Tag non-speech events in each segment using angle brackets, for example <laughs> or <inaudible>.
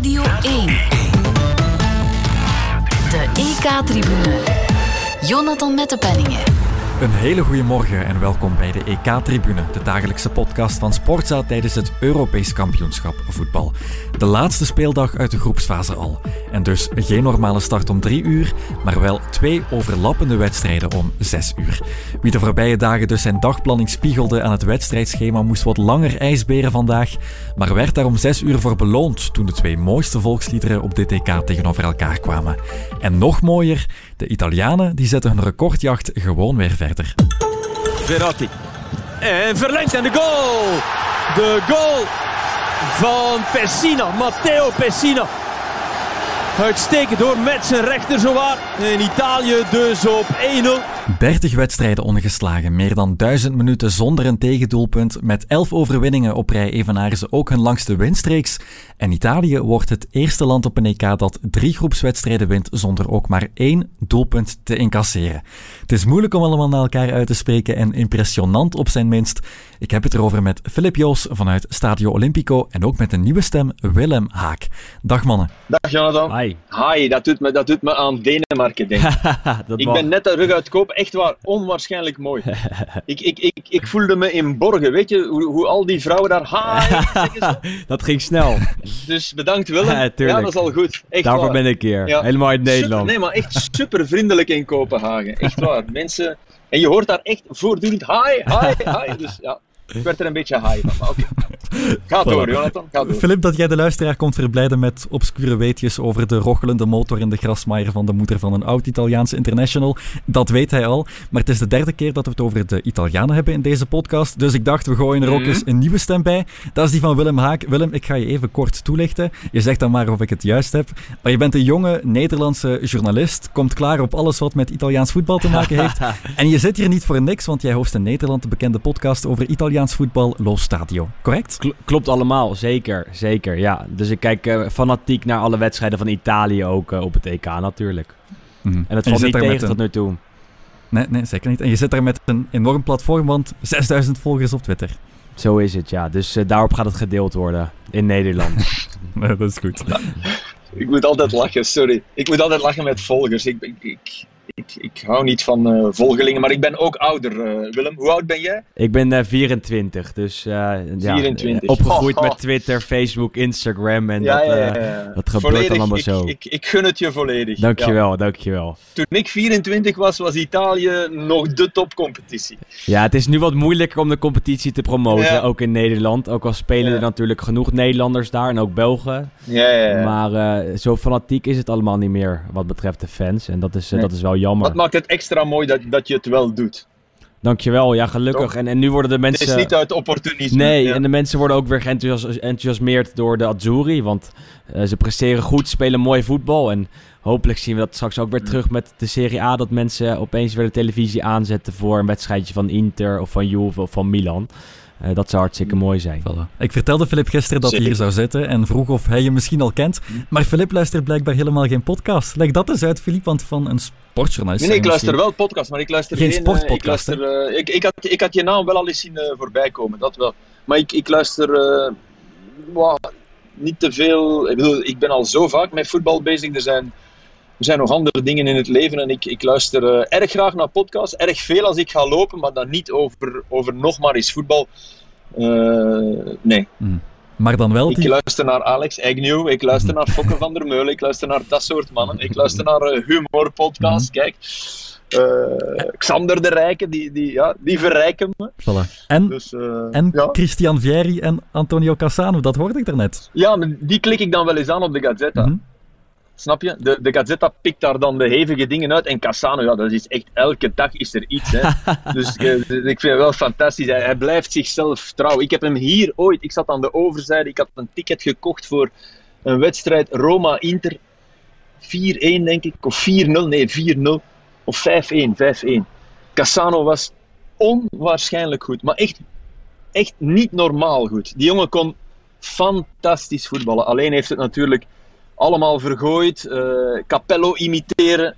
Radio 1. De EK-tribune. Jonathan Mettepenningen. Een hele goede morgen en welkom bij de EK-tribune, de dagelijkse podcast van Sportza tijdens het Europees kampioenschap voetbal. De laatste speeldag uit de groepsfase al. En dus geen normale start om drie uur, maar wel twee overlappende wedstrijden om zes uur. Wie de voorbije dagen dus zijn dagplanning spiegelde aan het wedstrijdschema moest wat langer ijsberen vandaag, maar werd daar om zes uur voor beloond toen de twee mooiste volksliederen op dit EK tegenover elkaar kwamen. En nog mooier, de Italianen die zetten hun recordjacht gewoon weer verder. Verratti. En verlengd en de goal. De goal van Pessina. Matteo Pessina. Uitstekend door met zijn rechter zowaar. En Italië dus op 1-0. 30 wedstrijden ongeslagen, meer dan 1000 minuten zonder een tegendoelpunt. Met 11 overwinningen op rij evenaren ze ook hun langste winstreeks. En Italië wordt het eerste land op een EK dat drie groepswedstrijden wint zonder ook maar één doelpunt te incasseren. Het is moeilijk om allemaal naar elkaar uit te spreken en impressionant op zijn minst. Ik heb het erover met Filip Joos vanuit Stadio Olimpico en ook met een nieuwe stem, Willem Haak. Dag mannen. Dag Jonathan. Hi. Hi, dat doet me, dat doet me aan Denemarken denken. <laughs> Dat ik mag. ben net de rug uit koop, echt waar, onwaarschijnlijk mooi. <laughs> ik, ik, ik, ik voelde me in Borgen, weet je, hoe, hoe al die vrouwen daar hi. <laughs> Dat ging snel. Dus bedankt Willem. Ja, dat is al goed. Echt Daarvoor waar. ben ik hier. Ja. Helemaal uit Super, Nederland. nee, maar echt super vriendelijk in Kopenhagen. Echt waar. Mensen, en je hoort daar echt voortdurend hi, hi, hi. Dus ja, ik werd er een beetje Ga door, Voilà. Jonathan. Ga door. Filip, dat jij de luisteraar komt verblijden met obscure weetjes over de rochelende motor in de grasmaaier van de moeder van een oud-Italiaanse international, dat weet hij al. Maar het is de derde keer dat we het over de Italianen hebben in deze podcast, dus ik dacht, we gooien er ook Mhm. eens een nieuwe stem bij. Dat is die van Willem Haak. Willem, ik ga je even kort toelichten. Je zegt dan maar of ik het juist heb. Maar je bent een jonge Nederlandse journalist, komt klaar op alles wat met Italiaans voetbal te maken heeft. <laughs> En je zit hier niet voor niks, want jij host in Nederland de bekende podcast over Italiaans voetbal, Lo Stadio. Correct? Kl- Klopt allemaal, zeker, zeker, ja. Dus ik kijk eh, fanatiek naar alle wedstrijden van Italië ook eh, op het EK natuurlijk. Mhm. En het valt zit niet tegen een- tot nu toe. Nee, nee, zeker niet. En je zit daar met een enorm platform, want 6000 volgers op Twitter. Zo is het, ja. Dus eh, daarop gaat het gedeeld worden in Nederland. <laughs> Nee, dat is goed. Ik moet altijd lachen, sorry. Ik moet altijd lachen met volgers. Ik, ik, ik, ik, ik hou niet van eh, volgelingen, maar ik ben ook ouder, eh, Willem. Hoe oud ben jij? ik ben eh, 24, dus eh, ja, 24. eh, opgegroeid Oh, oh. met Twitter, Facebook, Instagram en ja, dat, ja, ja, ja. dat gebeurt Volledig, allemaal ik, zo. Ik, ik gun het je volledig. Ja. Dankjewel, dankjewel. Toen ik 24 was, was Italië nog de topcompetitie. Ja, het is nu wat moeilijker om de competitie te promoten, Ja. ook in Nederland. Ook al spelen Ja. er natuurlijk genoeg Nederlanders daar en ook Belgen. Ja, ja, ja. Maar zo fanatiek is het allemaal niet meer wat betreft de fans. En dat is, Nee. dat is wel jammer. Wat maakt het extra mooi dat, dat je het wel doet? Dankjewel, ja gelukkig. Toch? En, en nu worden de Het is mensen... niet uit opportunisme. Nee, Ja. en de mensen worden ook weer enthousiasmeerd door de Azzurri. Want eh, ze presteren goed, spelen mooi voetbal. En hopelijk zien we dat straks ook weer terug met de Serie A. Dat mensen opeens weer de televisie aanzetten voor een wedstrijdje van Inter of van Juve of van Milan. Eh, dat zou hartstikke mooi zijn. Voilà. Ik vertelde Filip gisteren dat hij hier zou zitten en vroeg of hij je misschien al kent. Maar Filip luistert blijkbaar helemaal geen podcast. Leg dat eens uit, Filip, want van een sportjournalist. Nee, nee, ik luister wel podcast, maar ik luister Geen geen... eh, sportpodcast, ik, luister, eh, ik, ik, had, ik had je naam wel al eens zien eh, voorbij komen, dat wel. Maar ik, ik luister eh, niet te veel... Ik bedoel, ik ben al zo vaak met voetbal bezig. Er zijn, er zijn nog andere dingen in het leven en ik, ik luister eh, erg graag naar podcasts. Erg veel als ik ga lopen, maar dan niet over, over nog maar eens voetbal. Eh, nee. zien. Maar dan wel Ik die... luister naar Alex Agnew, ik luister naar Fokke van der Meulen, ik luister naar dat soort mannen. Ik luister naar eh, humorpodcasts, kijk. Eh, Xander de Rijke, die, die, ja, die verrijken me. Voilà. En, Dus, en ja. Christian Vieri en Antonio Cassano, dat hoorde ik daarnet. ja, maar die klik ik dan wel eens aan op de Gazzetta. Mhm. Snap je? De, de Gazzetta pikt daar dan de hevige dingen uit. En Cassano, ja, dat is echt elke dag is er iets. Hè. <laughs> dus eh, ik vind het wel fantastisch. Hij, hij blijft zichzelf trouw. Ik heb hem hier ooit, ik zat aan de overzijde, ik had een ticket gekocht voor een wedstrijd Roma-Inter. 4-1 denk ik, of 4-0, nee 4-0. Of 5-1, 5-1. Cassano was onwaarschijnlijk goed, maar echt, echt niet normaal goed. Die jongen kon fantastisch voetballen. Alleen heeft het natuurlijk allemaal vergooid. eh, Capello imiteren.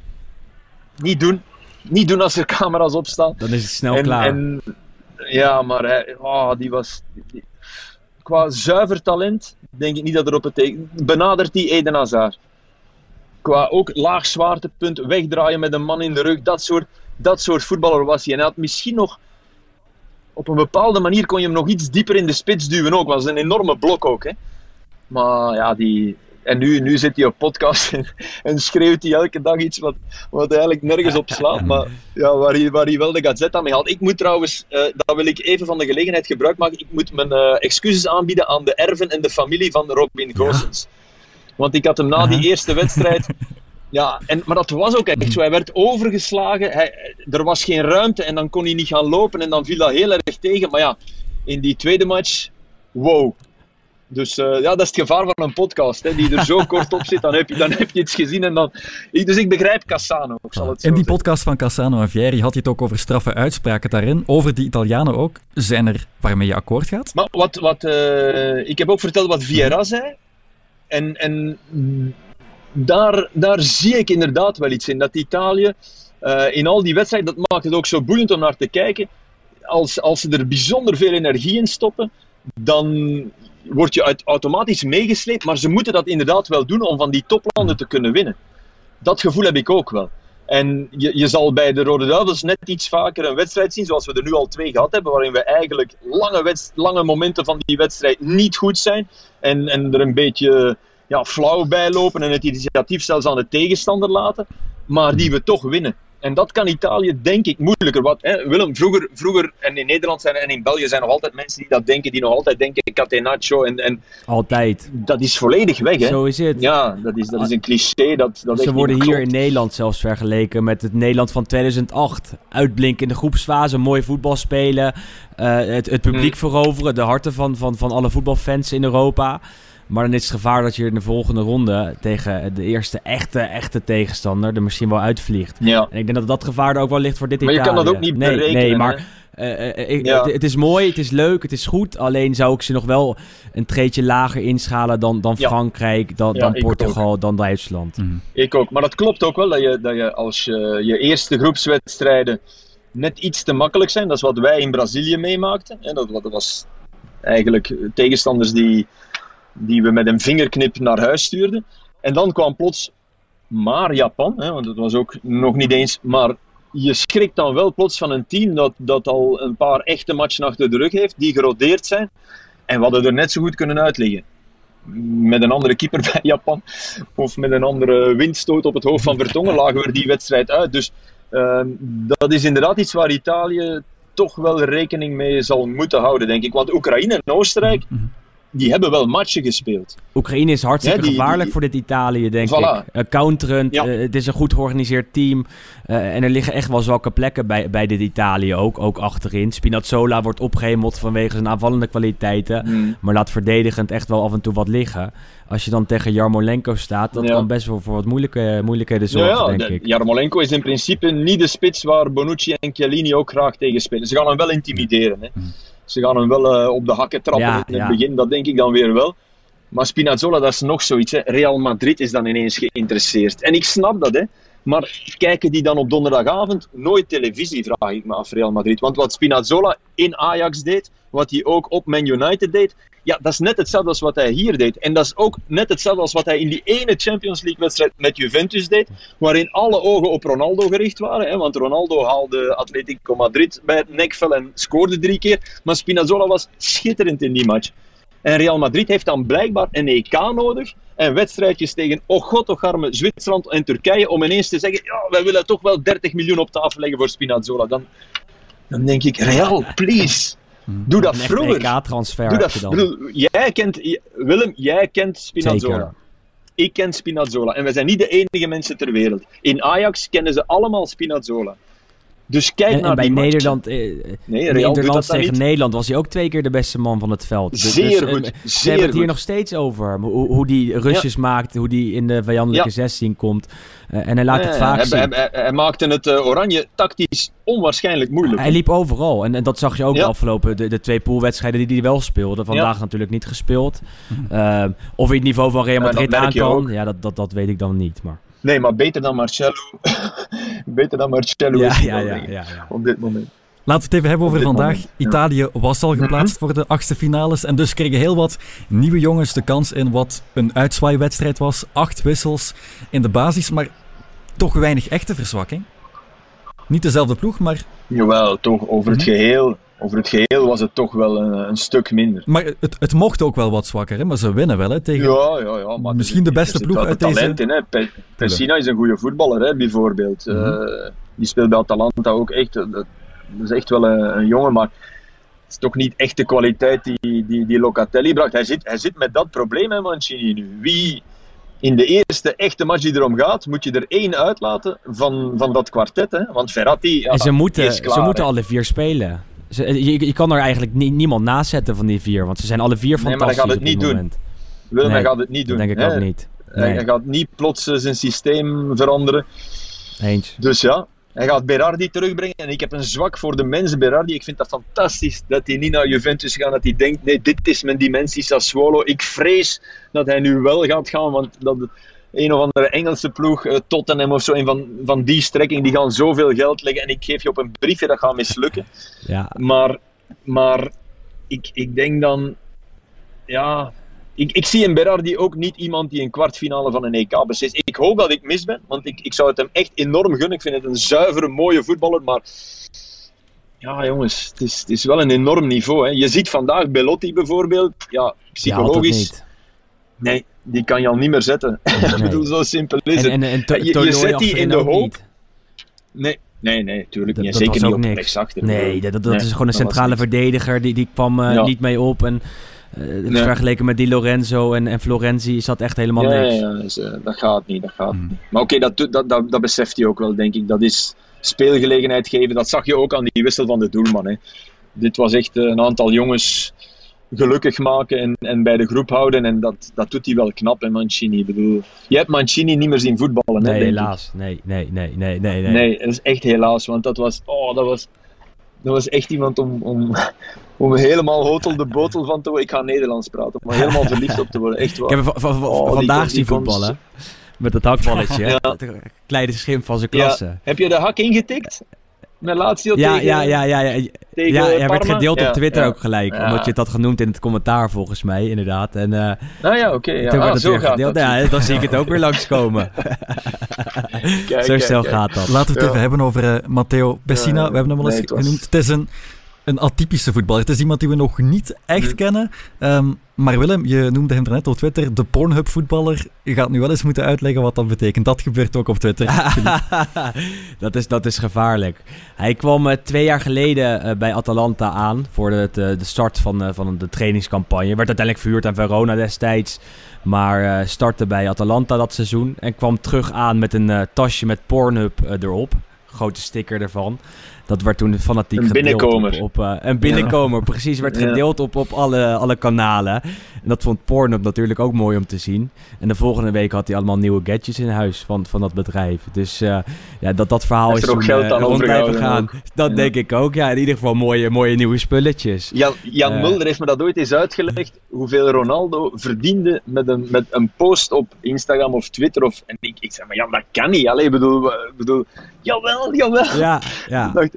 Niet doen. Niet doen als er <laughs> camera's op staan. Dan is het snel en, klaar. en- ja, maar hij, oh, die was. die- qua zuiver talent, denk ik niet dat er op het teken... Benadert die Eden Hazard. Qua ook laag zwaartepunt, wegdraaien met een man in de rug, dat soort, dat soort voetballer was hij. En hij had misschien nog... Op een bepaalde manier kon je hem nog iets dieper in de spits duwen ook. Was een enorme blok ook, hè. Maar ja, die, en nu, nu zit hij op podcast en, en, schreeuwt hij elke dag iets wat, wat eigenlijk nergens op slaat. Maar ja, waar, hij, waar hij wel de Gazetta mee haalt. Ik moet trouwens, uh, dat wil ik even van de gelegenheid gebruik maken. Ik moet mijn uh, excuses aanbieden aan de erven en de familie van Robin Goossens. Want ik had hem na die eerste wedstrijd. <laughs> Ja, en, maar dat was ook echt zo. Hij werd overgeslagen. Hij, er was geen ruimte en dan kon hij niet gaan lopen. En dan viel dat heel erg tegen. Maar ja, in die tweede match. Wow. Dus uh, ja, dat is het gevaar van een podcast, hè, die er zo kort op zit, dan heb, je, dan heb je iets gezien. En dan... Dus ik begrijp Cassano, ik zal het zo In die zeggen. podcast van Cassano en Vieri had je het ook over straffe uitspraken daarin. Over die Italianen ook. Zijn er waarmee je akkoord gaat? Maar wat, wat, uh, ik heb ook verteld wat Vieira zei. En, en daar, daar zie ik inderdaad wel iets in. Dat Italië uh, in al die wedstrijden, dat maakt het ook zo boeiend om naar te kijken. Als, als ze er bijzonder veel energie in stoppen, dan word je automatisch meegesleept, maar ze moeten dat inderdaad wel doen om van die toplanden te kunnen winnen. Dat gevoel heb ik ook wel. En je, je zal bij de Rode Duivels net iets vaker een wedstrijd zien, zoals we er nu al twee gehad hebben, waarin we eigenlijk lange, lange momenten van die wedstrijd niet goed zijn en, en er een beetje ja, flauw bij lopen en het initiatief zelfs aan de tegenstander laten, maar die we toch winnen. En dat kan Italië, denk ik, moeilijker. Wat, hè, Willem, vroeger, vroeger, en in Nederland zijn, en in België zijn nog altijd mensen die dat denken, die nog altijd denken Catenaccio. En, en altijd. Dat is volledig weg, hè? Zo is het. Ja, dat is, dat is een cliché. Dat, dat Ze worden hier in Nederland zelfs vergeleken met het Nederland van 2008. Uitblinken in de groepsfase, mooi voetbal spelen, uh, het, het publiek hmm. veroveren, de harten van, van, van alle voetbalfans in Europa. Maar dan is het gevaar dat je in de volgende ronde tegen de eerste echte, echte tegenstander er misschien wel uitvliegt. Ja. En ik denk dat dat gevaar er ook wel ligt voor dit Maar Italië. je kan dat ook niet nee, berekenen. Nee, maar uh, ik, ja. het, het, is mooi, het is leuk, het is goed. Alleen zou ik ze nog wel een treetje lager inschalen dan, dan Ja. Frankrijk, dan, Ja, dan Portugal, dan Duitsland. Mhm. Ik ook. Maar dat klopt ook wel, dat je, dat je als je, je eerste groepswedstrijden net iets te makkelijk zijn. Dat is wat wij in Brazilië meemaakten. En dat, dat was eigenlijk tegenstanders die, die we met een vingerknip naar huis stuurden. En dan kwam plots maar Japan, hè, want het was ook nog niet eens. Maar je schrikt dan wel plots van een team dat, dat al een paar echte matchen achter de rug heeft, die gerodeerd zijn. En we hadden er net zo goed kunnen uitliggen. Met een andere keeper <laughs> bij Japan, of met een andere windstoot op het hoofd van Vertongen, lagen we die wedstrijd uit. Dus uh, dat is inderdaad iets waar Italië toch wel rekening mee zal moeten houden, denk ik. Want Oekraïne en Oostenrijk, die hebben wel matchen gespeeld. Oekraïne is hartstikke Ja, die- gevaarlijk die- voor dit Italië, denk Voilà. ik. Uh, counterend, Ja. uh, het is een goed georganiseerd team. Uh, en er liggen echt wel zwakke plekken bij, bij dit Italië ook, ook achterin. Spinazzola wordt opgehemeld vanwege zijn aanvallende kwaliteiten. Hmm. Maar laat verdedigend echt wel af en toe wat liggen. Als je dan tegen Jarmolenko staat, dat Ja. kan best wel voor wat moeilijke, moeilijkheden zorgen, denk de- ik. Jarmolenko is in principe niet de spits waar Bonucci en Chiellini ook graag tegen spelen. Ze gaan hem wel intimideren. Hè. Ze gaan hem wel eh, op de hakken trappen Ja, in het ja. begin, dat denk ik dan weer wel. Maar Spinazzola, dat is nog zoiets. Hè. Real Madrid is dan ineens geïnteresseerd. En ik snap dat, hè. Maar kijken die dan op donderdagavond nooit televisie, vraag ik me af, Real Madrid. Want wat Spinazzola in Ajax deed, wat hij ook op Man United deed, ja, dat is net hetzelfde als wat hij hier deed. En dat is ook net hetzelfde als wat hij in die ene Champions League-wedstrijd met Juventus deed, waarin alle ogen op Ronaldo gericht waren. Hè, want Ronaldo haalde Atletico Madrid bij het nekvel en scoorde drie keer. Maar Spinazzola was schitterend in die match. En Real Madrid heeft dan blijkbaar een EK nodig en wedstrijdjes tegen, oh god, toch arme Zwitserland en Turkije, om ineens te zeggen, ja, wij willen toch wel 30 miljoen op tafel leggen voor Spinazzola. Dan, dan denk ik, Real, please, doe dat vroeger. EK-transfer Doe dat, bedoel, jij kent, Willem, jij kent Spinazzola. Zeker. Ik ken Spinazzola. En wij zijn niet de enige mensen ter wereld. In Ajax kennen ze allemaal Spinazzola. Dus kijk En, naar en bij. Nederland, eh, Nee, dan tegen. Nederland was hij ook twee keer de beste man van het veld. Dus- Zeer dus, eh, goed, Ze zeer hebben het hier nog steeds over. Hoe, hoe die rustjes maakt, hoe die in de vijandelijke Ja. 16 komt. Eh, en hij laat het vaak hij, zien. hij, hij- hij maakte het eh, Oranje tactisch onwaarschijnlijk moeilijk. Hij liep overal. En, en dat zag je ook Ja. de afgelopen de, de twee poolwedstrijden die hij wel speelde. Vandaag natuurlijk niet gespeeld. Eh, of hij het niveau van Real Madrid aan kan, ja, dat, dat, dat weet ik dan niet. Maar, Nee, maar beter dan Marcello. <laughs> beter dan Marcello ja, is ja, ja, op dit moment. Laten we het even hebben over vandaag. moment. Italië was al geplaatst voor de achtste finales. En dus kregen heel wat nieuwe jongens de kans in wat een uitzwaaiwedstrijd was. Acht wissels in de basis, maar toch weinig echte verzwakking. Niet dezelfde ploeg, maar, Jawel, toch over het Mhm. geheel. Over het geheel was het toch wel een, een stuk minder. maar het, het mocht ook wel wat zwakker. Hè? Maar ze winnen wel hè, tegen... Ja, ja, ja. Maar Misschien de beste ploeg uit talent deze- In, hè. Pe- Pessina is een goede voetballer, hè, bijvoorbeeld. Mhm. Eh, die speelt bij Atalanta ook echt. Dat, dat is echt wel een, een jongen, maar het is toch niet echt de kwaliteit die, die, die Locatelli bracht. Hij zit, hij zit met dat probleem, hè, Mancini nu. Wie in de eerste echte match die erom gaat, moet je er één uitlaten van, van dat kwartet. Hè? Want ja, en ze moeten, is klaar, ze moeten hè. alle vier spelen. Ze, je, je kan er eigenlijk nie- niemand naast zetten van die vier, want ze zijn alle vier Nee, maar hij fantastisch gaat het op dit niet doen. moment. Willem, hij Nee, gaat het niet doen. Denk ik hè. ook niet. Hij, Nee, hij gaat niet plots eh, zijn systeem veranderen. eens. Dus ja, hij gaat Berardi terugbrengen. En ik heb een zwak voor de mensen Berardi. Ik vind dat fantastisch dat hij niet naar Juventus gaat. Dat hij denkt, nee, dit is mijn dimensie Sassuolo. Ik vrees dat hij nu wel gaat gaan. Want dat een of andere Engelse ploeg, eh, Tottenham of zo, een van, van die strekking, die gaan zoveel geld leggen. En ik geef je op een briefje, dat gaat mislukken. Ja, Maar, maar ik, ik denk dan, ja, ik, ik zie in Berardi ook niet iemand die een kwartfinale van een EK beslist. Ik hoop dat ik mis ben, want ik, ik zou het hem echt enorm gunnen. Ik vind het een zuivere, mooie voetballer, maar ja, jongens, het is, het is wel een enorm niveau. Hè. Je ziet vandaag Belotti bijvoorbeeld, ja, psychologisch, niet. nee, die kan je al niet meer zetten. <laughs> ik bedoel, zo simpel is En, het. en, Je- zet die in de hoop. niet. Nee, nee, nee, tuurlijk niet. dat Zeker niet op niks. rechtsachter. Nee, dat, dat Nee, is gewoon een centrale verdediger. Die, die kwam eh, Ja. niet mee op. En Nee. vergeleken met Di Lorenzo en, en Florenzi is dat echt helemaal Ja, niks. ja, dus, eh, dat gaat niet. Dat gaat Hmm. niet. Maar oké, dat, dat, dat, dat beseft hij ook wel, denk ik. Dat is speelgelegenheid geven. Dat zag je ook aan die wissel van de doelman. Hè. Dit was echt een aantal jongens gelukkig maken en, en bij de groep houden. En dat, dat doet hij wel knap, hè, Mancini. Ik bedoel, je hebt Mancini niet meer zien voetballen. hè, Nee, helaas. Nee, nee, nee, nee, nee. nee. Nee, dat is echt helaas. Want dat was, oh, dat was, dat was echt iemand om, om, om helemaal hotel de botel van te worden. Ik ga Nederlands praten, maar helemaal verliefd op te worden. Echt waar. Ik heb Oh, vandaag zien die voetballen. Met dat hakballetje. Ja. Kleine schimp van zijn klasse. Ja. Heb je de hak ingetikt? Met Lazio Ja, tegen, ja, ja, ja, ja. tegen ja, hij werd gedeeld Ja, op Twitter ja. ook gelijk. Ja. Omdat je het had genoemd in het commentaar volgens mij, inderdaad. En eh, Nou ja, oké. ja. toen Ah, werd het zo weer gaat gedeeld. dat. Ja, dan zie ik het ook weer <laughs> langskomen. Kijk, Zo kijk, snel kijk. gaat dat. Laten we het Ja. even hebben over eh, Matteo Pessina. Ja, we hebben hem al eens nee, het genoemd. Het is een, een atypische voetballer. Het is iemand die we nog niet echt kennen. Ehm, maar Willem, je noemde hem net op Twitter de Pornhub-voetballer. Je gaat nu wel eens moeten uitleggen wat dat betekent. Dat gebeurt ook op Twitter. <laughs> dat, is, dat is gevaarlijk. Hij kwam eh, twee jaar geleden eh, bij Atalanta aan voor de, de, de start van, eh, van de trainingscampagne. Werd uiteindelijk verhuurd aan Verona destijds. Maar eh, startte bij Atalanta dat seizoen. En kwam terug aan met een eh, tasje met Pornhub eh, erop. Grote sticker ervan. Dat werd toen fanatiek Een gedeeld binnenkomer. Op, op, eh, een binnenkomer, precies. Werd Ja. gedeeld op, op alle, alle kanalen. En dat vond Pornhub natuurlijk ook mooi om te zien. En de volgende week had hij allemaal nieuwe gadgets in huis van, van dat bedrijf. Dus eh, ja, dat dat verhaal is er ook toen, geld eh, aan rond blijven overgehouden gaan. Dat Ja. denk ik ook. Ja, in ieder geval mooie, mooie nieuwe spulletjes. Jan, Jan. Mulder heeft me dat ooit eens uitgelegd, hoeveel Ronaldo verdiende met een, met een post op Instagram of Twitter. Of, en ik, ik zei, maar Jan, dat kan niet. Allee, ik bedoel, bedoel, jawel, jawel. Ja, ja. Ik <laughs> dacht,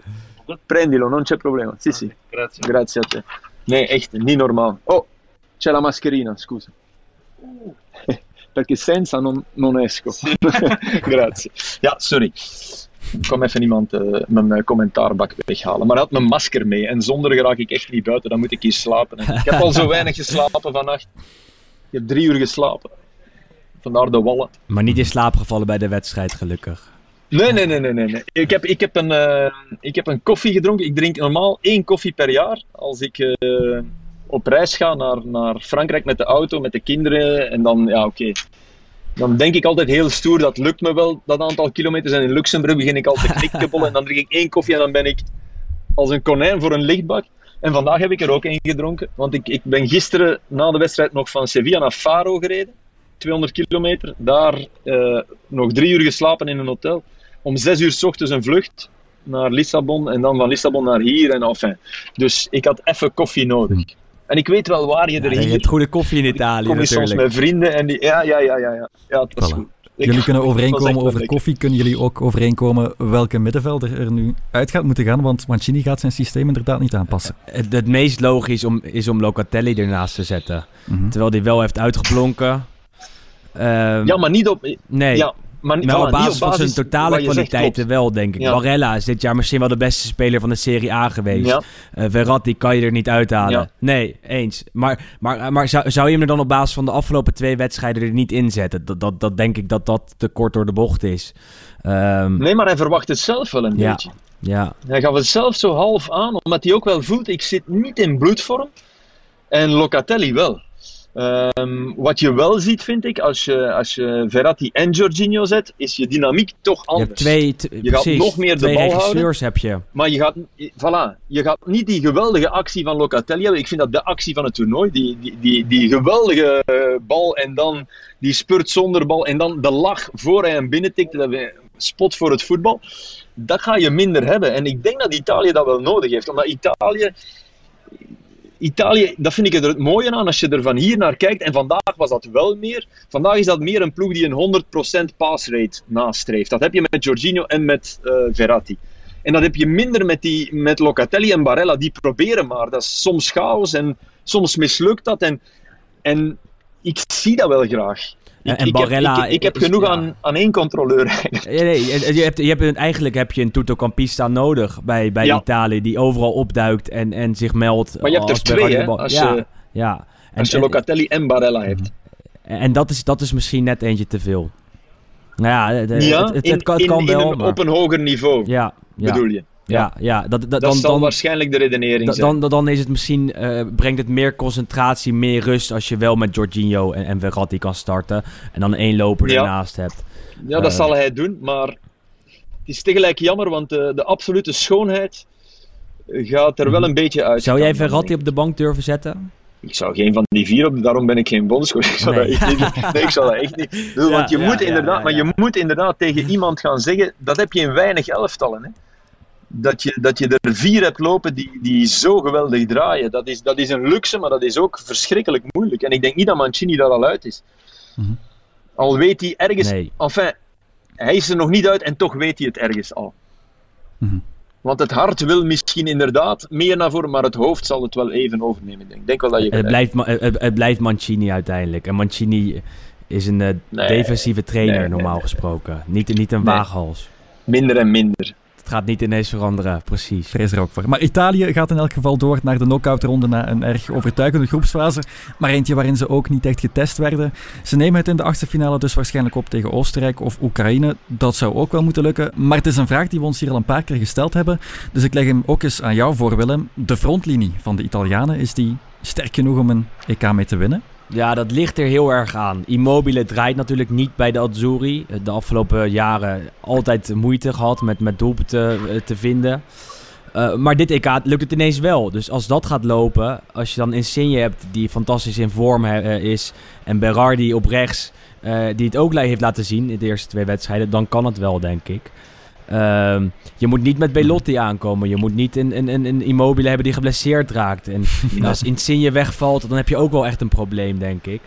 prendilo, non c'è problema. Sì, sì. Grazie. Grazie a te. Nee, echt, niet normaal. Oh, c'è la mascherina, scusa. <laughs> Perché senza non, non esco. <laughs> Grazie. Ja, sorry. Ik kwam even iemand eh, mijn eh, commentaarbak weghalen. Maar hij had mijn masker mee en zonder raak ik echt niet buiten. Dan moet ik hier slapen. hè. Ik heb al zo <laughs> weinig geslapen vannacht. Ik heb drie uur geslapen. Vandaar de wallen. Maar niet in slaap gevallen bij de wedstrijd, gelukkig. Nee, nee, nee, nee. nee. Ik, heb, ik, heb een, eh, ik heb een koffie gedronken. Ik drink normaal één koffie per jaar. Als ik eh, op reis ga naar, naar Frankrijk met de auto, met de kinderen. En dan, ja, oké. Dan denk ik altijd heel stoer, dat lukt me wel, dat aantal kilometers. En in Luxemburg begin ik al te knikkebollen. En dan drink ik één koffie en dan ben ik als een konijn voor een lichtbak. En vandaag heb ik er ook één gedronken. Want ik, ik ben gisteren na de wedstrijd nog van Sevilla naar Faro gereden. 200 kilometer. Daar eh, nog drie uur geslapen in een hotel. Om zes uur s ochtends een vlucht naar Lissabon. En dan van Lissabon naar hier. En enfin. Dus ik had even koffie nodig. En ik weet wel waar je er Ja, je hier... hebt goede koffie in Italië kom je soms met vrienden en die... Ja, ja, ja, ja. Ja, ja het was Voilà. goed. jullie kunnen <laughs> overeenkomen over koffie. Kunnen jullie ook overeenkomen welke middenvelder er nu uit gaat moeten gaan? Want Mancini gaat zijn systeem inderdaad niet aanpassen. Het, het meest logisch om, is om Locatelli ernaast te zetten. Mhm. Terwijl hij wel heeft uitgeblonken. Um, ja, maar niet op... Nee. Ja, maar, maar op, basis van zijn totale kwaliteiten wel, denk ik. Barella is dit jaar misschien wel de beste speler van de Serie A geweest. Ja. Uh, Verratti kan je er niet uithalen. Nee, eens. Maar, maar, maar zou, zou je hem er dan op basis van de afgelopen twee wedstrijden er niet inzetten? Dat, dat, dat denk ik dat dat te kort door de bocht is. Um, nee, maar hij verwacht het zelf wel een beetje. Ja. Hij gaf het zelf zo half aan, omdat hij ook wel voelt, ik zit niet in bloedvorm. En Locatelli wel. Um, wat je wel ziet, vind ik, als je, als je Verratti en Jorginho zet, is je dynamiek toch anders. Je, hebt twee, je gaat nog meer de bal houden. heb je. Maar je gaat, voilà, je gaat niet die geweldige actie van Locatelli hebben. Ik vind dat de actie van het toernooi, die, die, die, die geweldige uh, bal en dan die spurt zonder bal en dan de lach voor hij hem binnentikt, dat we spot voor het voetbal. Dat ga je minder hebben. En ik denk dat Italië dat wel nodig heeft. Omdat Italië Italië, dat vind ik er het mooie aan als je er van hier naar kijkt. En vandaag was dat wel meer. Vandaag is dat meer een ploeg die een 100% passrate nastreeft. Dat heb je met Jorginho en met uh, Verratti. En dat heb je minder met, die, met Locatelli en Barella. Die proberen maar. Dat is soms chaos en soms mislukt dat. En, en ik zie dat wel graag. Ik, en Barella, heb, ik, heb genoeg aan, aan één controleur. Nee, nee, je hebt, je hebt, eigenlijk heb je een Tuttocampista nodig bij, bij Italië, die overal opduikt en, en zich meldt. Maar je hebt er twee, hè? Als ja, je, ja. En, als je Locatelli en Barella hebt. En dat is, dat is misschien net eentje te veel. Nou ja, het, het, het, kan, in, wel. In op een hoger niveau, ja, bedoel je? Ja, ja. dat, dat, dan, zal waarschijnlijk de redenering zijn. Dan, dan is het misschien, uh, brengt het meer concentratie, meer rust als je wel met Jorginho en, en Verratti kan starten. En dan één loper ernaast hebt. Ja, dat uh, zal hij doen, maar het is tegelijk jammer, want de, de absolute schoonheid gaat er wel mhm. een beetje uit. Zou jij Verratti op de bank durven zetten? Ik zou geen van die vier op, daarom ben ik geen bondscoach. Ik zou nee. dat echt niet Nee, ik zou dat echt niet doen. Want je moet inderdaad, maar je moet inderdaad tegen iemand gaan zeggen, dat heb je in weinig elftallen. Hè dat je, dat je er vier hebt lopen die, die zo geweldig draaien. Dat is, dat is een luxe, maar dat is ook verschrikkelijk moeilijk. En ik denk niet dat Mancini daar al uit is. Mhm. Al weet hij ergens... Nee. Enfin, hij is er nog niet uit en toch weet hij het ergens al. Mhm. Want het hart wil misschien inderdaad meer naar voren, maar het hoofd zal het wel even overnemen. Ik denk wel dat je het, blijft, het, het, blijft Mancini uiteindelijk. En Mancini is een uh, defensieve trainer, normaal gesproken. Niet, niet een waaghals. Minder en minder. Het gaat niet ineens veranderen, precies. Vrees er ook voor. Maar Italië gaat in elk geval door naar de knock-out-ronde na een erg overtuigende groepsfase. Maar eentje waarin ze ook niet echt getest werden. Ze nemen het in de achtste finale dus waarschijnlijk op tegen Oostenrijk of Oekraïne. Dat zou ook wel moeten lukken. Maar het is een vraag die we ons hier al een paar keer gesteld hebben. Dus ik leg hem ook eens aan jou voor, Willem. De frontlinie van de Italianen, is die sterk genoeg om een EK mee te winnen? Ja, dat ligt er heel erg aan. Immobile draait natuurlijk niet bij de Azzurri. De afgelopen jaren altijd moeite gehad met, met doelpunten te, te vinden. Uh, maar dit EK lukt het ineens wel. Dus als dat gaat lopen, als je dan Insigne hebt die fantastisch in vorm uh, is... en Berardi op rechts, die het ook heeft laten zien in de eerste twee wedstrijden... dan kan het wel, denk ik. Ehm, je moet niet met Belotti aankomen. Je moet niet een, een, een Immobile hebben die geblesseerd raakt. En <laughs> als Insigne wegvalt, dan heb je ook wel echt een probleem, denk ik.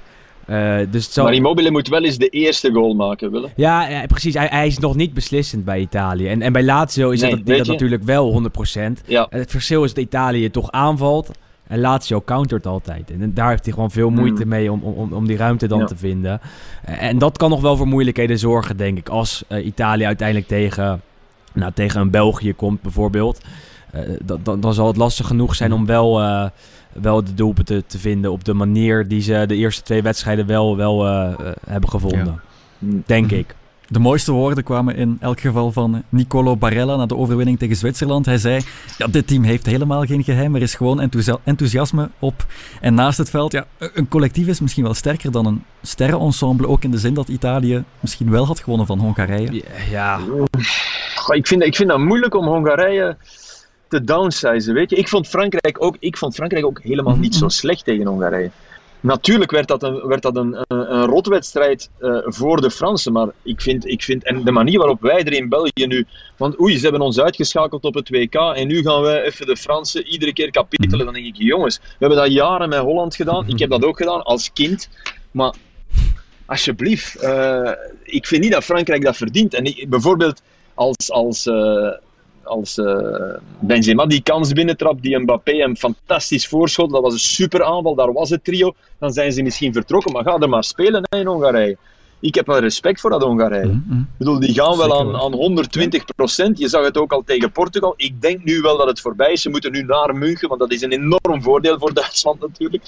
Uh, dus Maar Immobile moet wel eens de eerste goal maken, Willem. Ja, ja precies. Hij, hij, is nog niet beslissend bij Italië. En, en bij Lazio is nee, dat, dat natuurlijk wel 100%. Ja. Het verschil is dat Italië toch aanvalt. En Lazio countert altijd. En daar heeft hij gewoon veel moeite hmm. mee om, om, om die ruimte dan te vinden. En dat kan nog wel voor moeilijkheden zorgen, denk ik. Als uh, Italië uiteindelijk tegen nou, tegen een België komt bijvoorbeeld, uh, dan, dan zal het lastig genoeg zijn om wel, uh, wel de doelpunten te vinden op de manier die ze de eerste twee wedstrijden wel, wel uh, hebben gevonden. Denk mhm. ik. De mooiste woorden kwamen in elk geval van Nicolo Barella na de overwinning tegen Zwitserland. Hij zei: ja, Dit team heeft helemaal geen geheim, er is gewoon enthousiasme op. En naast het veld, ja, een collectief is misschien wel sterker dan een sterrenensemble. Ook in de zin dat Italië misschien wel had gewonnen van Hongarije. Ja. Ik vind, ik vind dat moeilijk om Hongarije te downsizen. Weet je? Ik, vond Frankrijk ook, ik vond Frankrijk ook helemaal niet zo slecht tegen Hongarije. Natuurlijk werd dat een, werd dat een, een, een rotwedstrijd uh, voor de Fransen, maar ik vind, ik vind, en de manier waarop wij er in België nu, want oei, ze hebben ons uitgeschakeld op het WK en nu gaan wij even de Fransen iedere keer kapitelen, dan denk ik, jongens, we hebben dat jaren met Holland gedaan, ik heb dat ook gedaan als kind, maar alsjeblieft. Uh, ik vind niet dat Frankrijk dat verdient. En bijvoorbeeld als, als, uh, als uh, Benzema die kans binnentrapt, die Mbappé hem fantastisch voorschot, dat was een super aanval, daar was het trio, dan zijn ze misschien vertrokken. Maar ga er maar spelen hè, in Hongarije. Ik heb wel respect voor dat Hongarije. Mm -hmm. Ik bedoel, die gaan wel aan, aan 120 procent. Je zag het ook al tegen Portugal. Ik denk nu wel dat het voorbij is. Ze moeten nu naar München, want dat is een enorm voordeel voor <laughs> Duitsland natuurlijk.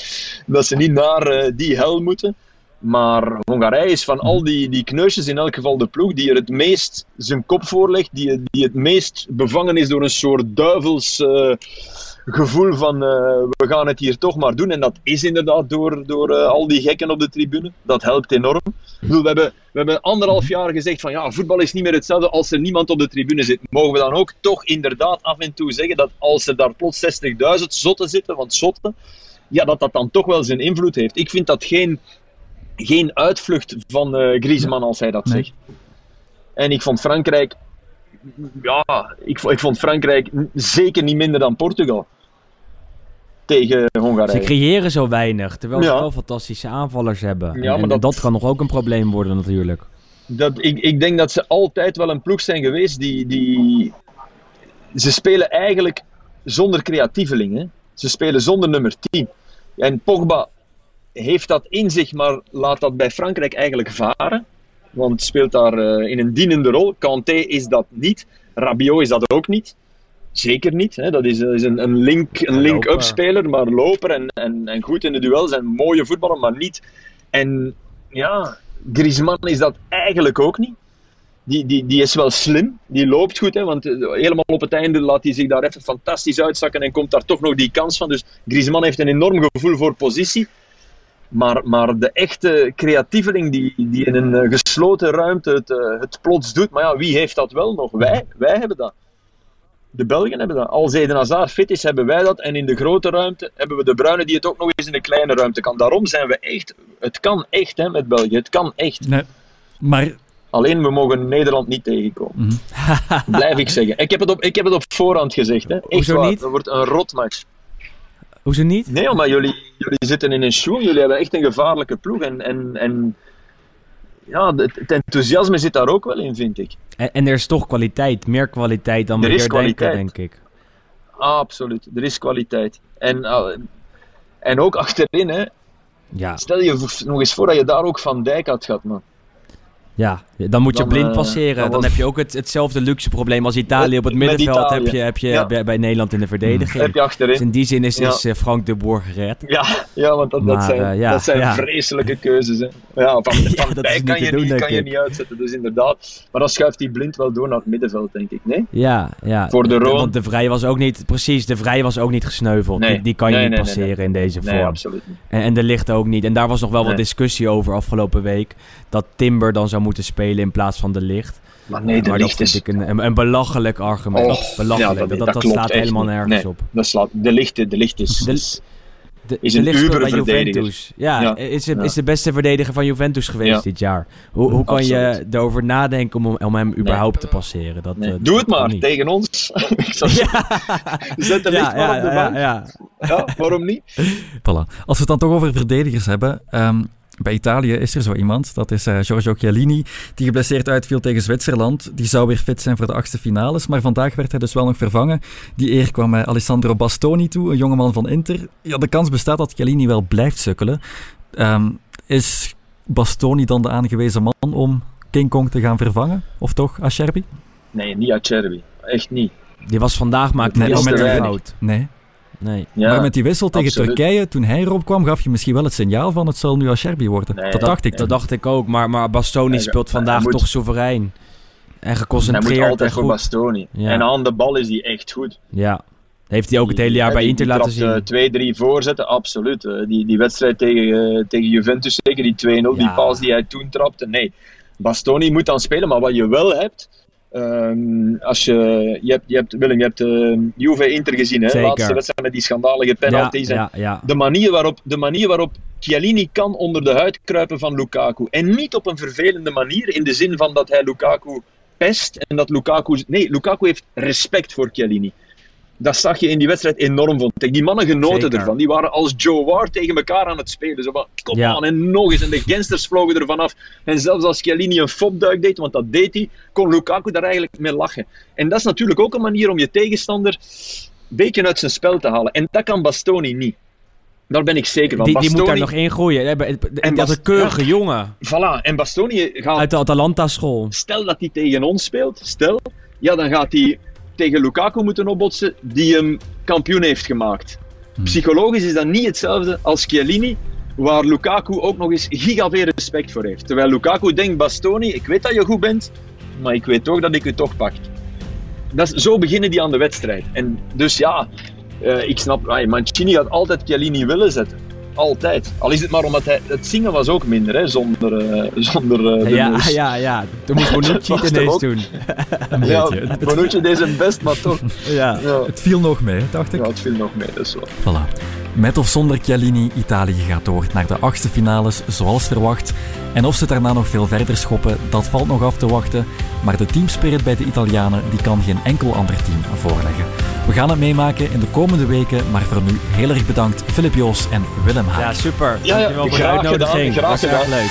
Dat ze niet naar uh, die hel moeten. Maar Hongarije is van al die, die kneusjes in elk geval de ploeg die er het meest zijn kop voor legt, die, die het meest bevangen is door een soort duivels uh, gevoel van uh, we gaan het hier toch maar doen. En dat is inderdaad door, door uh, al die gekken op de tribune. Dat helpt enorm. We, hebben, we hebben anderhalf jaar gezegd van ja, voetbal is niet meer hetzelfde als er niemand op de tribune zit. Mogen we dan ook toch inderdaad af en toe zeggen dat als er daar plots 60.000 zotten zitten, want zotten, ja, dat dat dan toch wel zijn invloed heeft. Ik vind dat geen geen uitvlucht van uh, Griezmann als hij dat nee. zegt. En ik vond Frankrijk, ja, ik, ik vond Frankrijk zeker niet minder dan Portugal tegen Hongarije. Ze creëren zo weinig, terwijl ja. ze wel fantastische aanvallers hebben. Ja, en, en dat... dat kan nog ook een probleem worden natuurlijk. Dat, ik, ik denk dat ze altijd wel een ploeg zijn geweest die... die ze spelen eigenlijk zonder creatievelingen. Ze spelen zonder nummer 10. En Pogba heeft dat in zich, maar laat dat bij Frankrijk eigenlijk varen. Want speelt daar uh, in een dienende rol. Kanté is dat niet. Rabiot is dat ook niet. Zeker niet. Hè. Dat is, is een, een link-up een link speler, maar loper en, en, en goed in de duels. En mooie voetballer, maar niet. En ja, Griezmann is dat eigenlijk ook niet. Die, die, die is wel slim, die loopt goed, hè, want helemaal op het einde laat hij zich daar even fantastisch uitzakken en komt daar toch nog die kans van. Dus Griezmann heeft een enorm gevoel voor positie. Maar, maar de echte creatieveling die, die in een eh, gesloten ruimte het, uh, het plots doet, maar ja, wie heeft dat wel nog? Wij, wij hebben dat. De Belgen hebben dat. Als Eden Hazard fit is, hebben wij dat. En in de grote ruimte hebben we de Bruine die het ook nog eens in de kleine ruimte kan. Daarom zijn we echt... Het kan echt hè, met België. Het kan echt. Nee, maar... Alleen we mogen Nederland niet tegenkomen. Mm -hmm. Blijf ik zeggen. Ik heb het op, ik heb het op voorhand gezegd. Hè. Echt Hoezo waar. niet? Dat wordt een rotmatch. Hoezo niet? Nee, maar jullie, jullie zitten in een show, jullie hebben echt een gevaarlijke ploeg. En, en, en ja, het, het enthousiasme zit daar ook wel in, vind ik. En, en er is toch kwaliteit, meer kwaliteit dan we er hier denken, denk ik. Absoluut, er is kwaliteit. En, uh, en ook achterin, hè. Ja. Stel je nog eens voor dat je daar ook Van Dijk had gehad, man. Ja, dan moet je Dan, blind eh, passeren. dan Dan was- heb je ook het, hetzelfde luxe probleem als Italië op het middenveld. Heb je, heb je Ja. bij, bij Nederland in de verdediging. heb je achterin. Dus in die zin is, Ja. is eh, Frank de Boer gered. Ja, ja want dat, zijn, eh, ja, dat zijn ja. vreselijke keuzes. Hè. Ja, van, <laughs> van Ja, dat is kan, te je, doen, niet, denk kan je ik. niet uitzetten, dus inderdaad. Maar dan schuift hij blind wel door naar het middenveld, denk ik. Nee? Ja, ja. Voor de Roon. Want de Vrij was ook niet, precies, de Vrij was ook niet gesneuveld. Nee. Die, die kan je Nee, niet nee, nee, passeren in deze Nee, vorm. absoluut niet. En, en de licht ook niet. En daar was nog wel wat discussie over afgelopen week. Dat Timber dan zou moeten spelen in plaats van de licht. Maar nee, de maar dat licht vind is... ik een, een, een belachelijk argument. Oh, belachelijk. ja, dat, dat, dat dat klopt slaat helemaal niet. nergens Nee. op. Dat slaat, de licht, de licht is... De- is- De, Is de een licht speelt bij. Juventus. Ja, Ja. Is, de, Ja. is de beste verdediger van Juventus geweest Ja. dit jaar. Hoe, hoe kan je erover nadenken om, om hem überhaupt te passeren? Dat, nee. eh, Doe dat het maar, niet. tegen ons. <laughs> Ik zou zeggen, Zet de licht Ja, maar ja, op de ja, bank. ja. Ja, waarom niet? Voilà. Als we het dan toch over verdedigers hebben. ehm, bij Italië is er zo iemand, dat is eh, Giorgio Chiellini, die geblesseerd uitviel tegen Zwitserland. Die zou weer fit zijn voor de achtste finales, maar vandaag werd hij dus wel nog vervangen. Die eer kwam eh, Alessandro Bastoni toe, een jongeman van Inter. Ja, de kans bestaat dat Chiellini wel blijft sukkelen. Ehm, is Bastoni dan de aangewezen man om King Kong te gaan vervangen? Of toch, Acerbi? Nee, niet Acerbi. Echt niet. Die was vandaag maakte ook is met te een fout. Nee. Nee. Ja, maar met die wissel tegen absoluut. Turkije, toen hij erop kwam, gaf je misschien wel het signaal van het zal nu Acerbi worden. Nee, dat dacht ik Dat dacht ik ook, maar, maar Bastoni Hij- speelt hij vandaag moet- toch soeverein. En hij moet geconcentreerd en altijd voor goed. Bastoni. Ja. En aan de bal is hij echt goed. Ja. Heeft hij ook het hele jaar Die- bij die- Inter die laten eh, zien. twee, drie voorzetten, absoluut. Eh, die, die wedstrijd tegen, eh, tegen Juventus, zeker die 2-0, die paas die hij toen trapte. Nee, Bastoni moet dan spelen, maar wat je wel hebt. Ehm, als je, je, hebt, je hebt, Willem, je hebt eh, Juve Inter gezien, hè? Zeker. laatste wedstrijd met die schandalige penalties. en ja, ja. de, manier waarop, de manier waarop Chiellini kan onder de huid kruipen van Lukaku. En niet op een vervelende manier, in de zin van dat hij Lukaku pest en dat Lukaku... Nee, Lukaku heeft respect voor Chiellini. Dat zag je in die wedstrijd enorm, vond ik. Die mannen genoten Zeker. ervan. Die waren als Joe Ward tegen elkaar aan het spelen. Zo van, kom Ja. aan, en nog eens. En de gensters vlogen ervan af. En zelfs als Chiellini een fopduik deed, want dat deed hij, kon Lukaku daar eigenlijk mee lachen. En dat is natuurlijk ook een manier om je tegenstander een beetje uit zijn spel te halen. En dat kan Bastoni niet. Daar ben ik zeker van. Die, die moet daar Bastoni, nog in groeien. En En dat is een keurige jongen. Voilà. En Bastoni gaat Uit de Atalanta-school. stel dat hij tegen ons speelt, stel, ja, dan gaat hij tegen Lukaku moeten opbotsen, die hem kampioen heeft gemaakt. Psychologisch is dat niet hetzelfde als Chiellini, waar Lukaku ook nog eens giga veel respect voor heeft. Terwijl Lukaku denkt, Bastoni, ik weet dat je goed bent, maar ik weet toch dat ik u toch pak. Dat is, zo beginnen die aan de wedstrijd. En dus ja, eh, ik snap, Mancini gaat altijd Chiellini willen zetten. Altijd. Al is het maar omdat hij... Het zingen was ook minder, hè, zonder, eh, zonder eh, de Ja, neus. ja, ja. Toen moest <laughs> Bonucci Was het ineens ook? doen. <laughs> Ja. Bonucci deed zijn best, maar toch. <laughs> Ja. Ja, Het viel nog mee, dacht ik. ja het viel nog mee, dat is wel. Voilà. Met of zonder Chiellini, Italië gaat door naar de achtste finales zoals verwacht. En of ze daarna nog veel verder schoppen, dat valt nog af te wachten. Maar de teamspirit bij de Italianen die kan geen enkel ander team voorleggen. We gaan het meemaken in de komende weken, maar voor nu heel erg bedankt Filip Joos en Willem Haak. Ja, super. Ja, ja, Dankjewel voor de graag uitnodiging. gedaan, graag Was erg leuk.